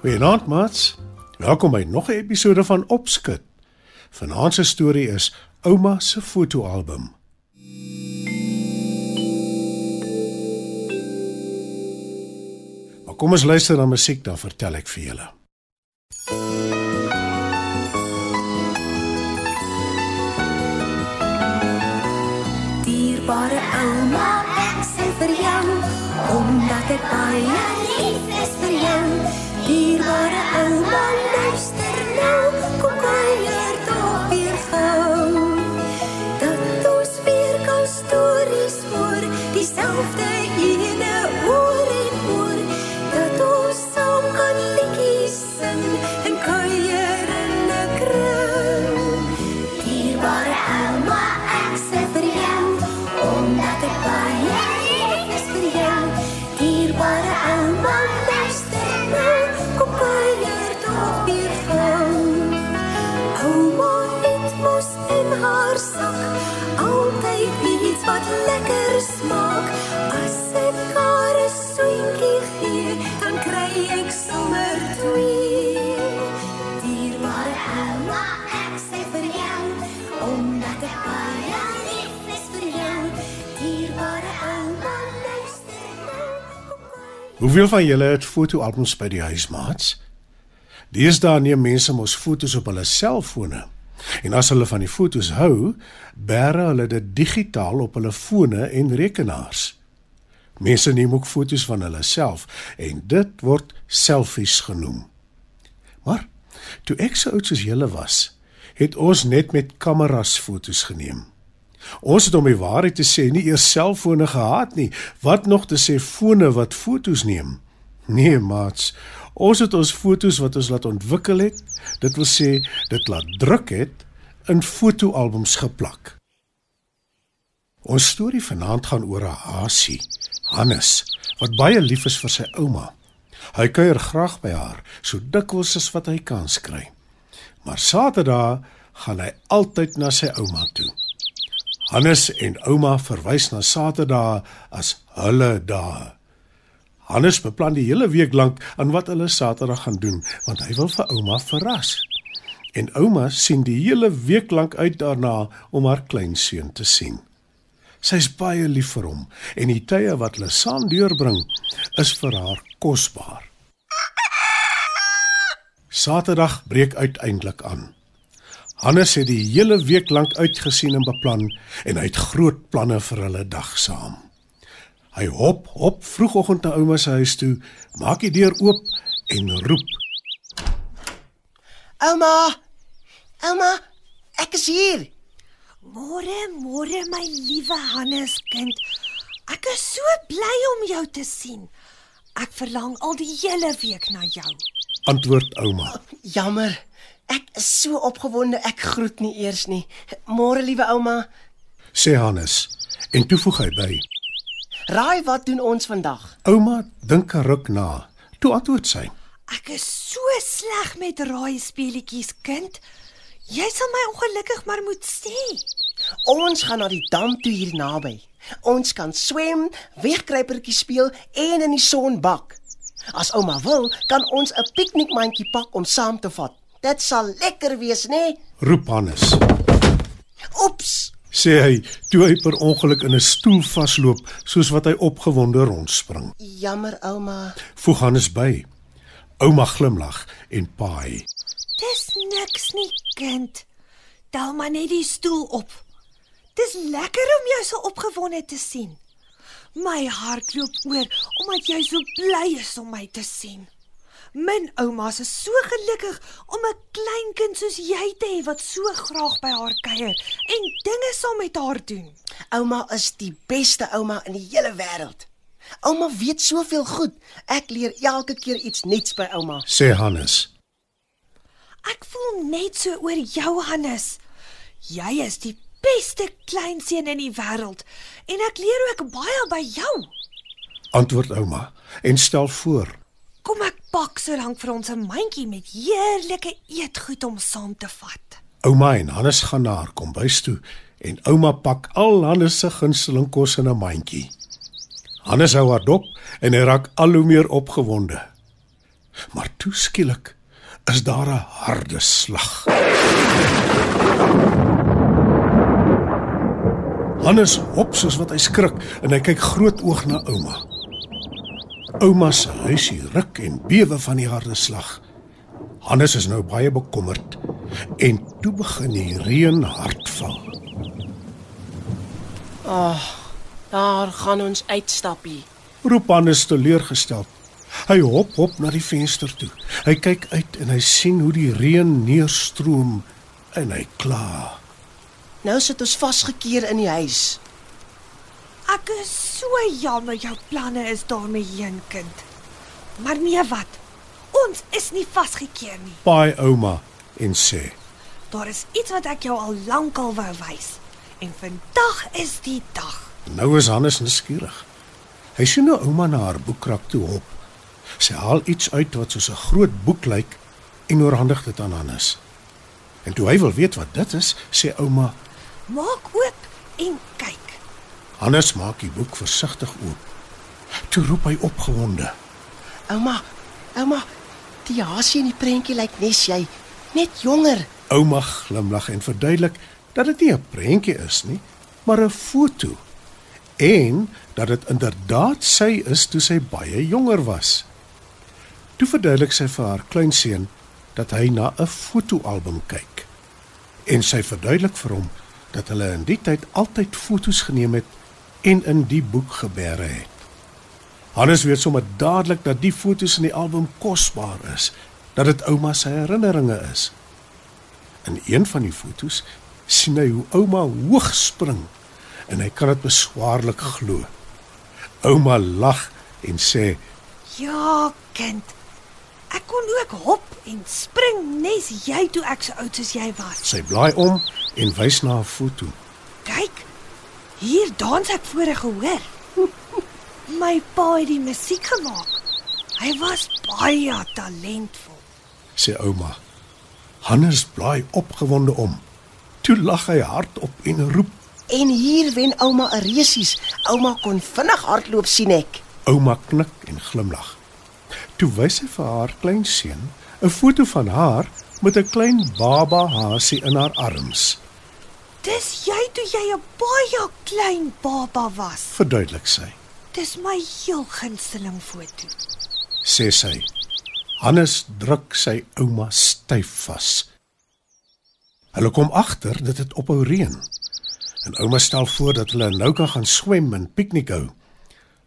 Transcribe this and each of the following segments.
Goeienaand, maats. Welkom by nog 'n episode van Opskud. Vanaand se storie is Ouma se fotoalbum. Maar kom ons luister na musiek dan vertel ek vir julle. Dierbare ouma, ek sê vir jou, omdat ek baie lief is vir jou. Dierbare ouma, luister Hoeveel van julle het fotoalbums by die huis, maats? Deesdae neem mense mos foto's op hulle selfone. En as hulle van die foto's hou, bære hulle dit digitaal op hulle fone en rekenaars. Mense neem ook foto's van hulle self en dit word selfies genoem. Maar toe ek so oud soos julle was, het ons net met kameras foto's geneem. Ons het om die waarheid te sê nie eers selfone gehad nie, wat nog te sê fone wat foto's neem. Nee, maats, ons het ons foto's wat ons laat ontwikkel het, dit wil sê dit laat druk het in fotoalbums geplak. Ons storie vanaand gaan oor 'n hasie, Hannes, wat baie lief is vir sy ouma. Hy kuier graag by haar, so dikwels as wat hy kans kry. Maar Saterdag gaan hy altyd na sy ouma toe. Hannes en ouma verwys na Saterdag as hulle dae. Hannes beplan die hele week lank aan wat hulle Saterdag gaan doen, want hy wil vir ouma verras. En ouma sien die hele week lank uit daarna om haar kleinseun te sien. Sy's baie lief vir hom en die tye wat hulle saam deurbring is vir haar kosbaar. Saterdag breek uiteindelik aan. Hannes het die hele week lank uitgesien en beplan en hy het groot planne vir hulle dag saam. Hy hop op vroegoggend na ouma se huis toe, maak die deur oop en roep: Ouma! Ouma, ek is hier. Môre, môre my liewe Hannes kind. Ek is so bly om jou te sien. Ek verlang al die hele week na jou. Antwoord ouma. Jammer. Ek is so opgewonde ek groet nie eers nie. Môre liewe ouma. Sê Hannes en toe voeg hy by: Raai wat doen ons vandag? Ouma dink 'n ruk na. Toe antwoord sy: Ek is so sleg met raai speletjies kind. Jy sal my ongelukkig maar moet sê. Ons gaan na die dam toe hier naby. Ons kan swem, wegkruipertjie speel en in die son bak. As ouma wil, kan ons 'n piknikmandjie pak om saam te vat. Dit sal lekker wees, né? Nee? roep Hannes. Oeps. Sê hy toe hy per ongeluk in 'n stoel vasloop soos wat hy opgewonde rondspring. Jammer ouma. Voeg Hannes by. Ouma glimlag en paai. Dis niks nie, kind. Tel maar net die stoel op. Dis lekker om jou so opgewonde te sien. My hart loop oor omdat jy so bly is om my te sien. Min oumas is so gelukkig om 'n kleinkind soos jy te hê wat so graag by haar kuier en dinge saam met haar doen. Ouma is die beste ouma in die hele wêreld. Ouma weet soveel goed. Ek leer elke keer iets nuuts by ouma. sê Hannes. Ek voel net so oor jou Hannes. Jy is die beste kleinseun in die wêreld en ek leer ook baie by jou. Antwoord ouma en stel voor. Kom ek pak solank vir ons 'n mandjie met heerlike eetgoed om saam te vat. Ouma en Hannes gaan na haar kombuis toe en ouma pak al Hannes se gunsteling kos in 'n mandjie. Hannes hou haar dop en hy raak al hoe meer opgewonde. Maar toe skielik is daar 'n harde slag. Hannes hop soos wat hy skrik en hy kyk groot oog na ouma. Ouma se huisie ruk en bewe van die harde slag. Hannes is nou baie bekommerd en toe begin die reën hard val. Daar gaan ons uitstappie. Roep Hannes teleurgesteld. Hy hop hop na die venster toe. Hy kyk uit en hy sien hoe die reën neerstroom en hy kla. Nou sit ons vasgekeer in die huis. Ek is so jammer jou planne is daarmee heen kind. Maar nee wat? Ons is nie vasgekeer nie. Paai ouma en sê: Daar is iets wat ek jou al lankal wou wys. En vandag is die dag. Nou is Hannes nuuskierig. Hy sien nou ouma na haar boekrak toe hop. Sy haal iets uit wat soos 'n groot boek lyk en oorhandig dit aan Hannes. En toe hy wil weet wat dit is, sê ouma: Maak oop en kyk. Hannes maak die boek versigtig oop. Toe roep hy opgewonde: Ouma, ouma, die hasie in die prentjie lyk nes jy, net jonger. Ouma glimlag en verduidelik dat dit nie 'n prentjie is nie, maar 'n foto. En dat dit inderdaad sy is toe sy baie jonger was. Toe verduidelik sy vir haar kleinseun dat hy na 'n fotoalbum kyk. En sy verduidelik vir hom dat hulle in die tyd altyd fotos geneem het en in die boek gebeere het. Hannes weet sommer dadelik dat die fotos in die album kosbaar is, dat dit ouma se herinneringe is. In een van die fotos sien hy hoe ouma hoog spring en hy kan dit beswaarlik glo. Ouma lag en sê: Ja, kind. Ek kon ook hop en spring nes jy toe ek so oud soos jy was. Sy blaai om en wys na 'n foto. Kyk. Hier dans ek voor gehoor. My pa het die musiek gemaak. Hy was baie talentvol. sê ouma. Hannes blaai opgewonde om. Toe lag hy hardop en roep. En hier wen ouma 'n resies. Ouma kon vinnig hardloop sien ek. Ouma knik en glimlag. Toe wys sy vir haar kleinseun 'n foto van haar met 'n klein baba hasie in haar arms. Dis jy toe jy 'n baie klein baba was. Verduidelik sy. Dis my heel gunsteling foto. sê sy. Hannes druk sy ouma styf vas. Hulle kom agter dit het ophou reën. En ouma stel voor dat hulle nou kan gaan swem en piknik hou.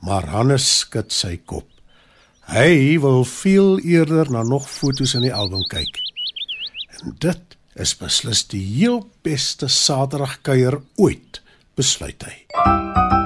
Maar Hannes skud sy kop. Hy wil veel eerder na nog fotos in die album kyk. En dit is beslis die heel beste Saterdagkuier ooit, besluit hy.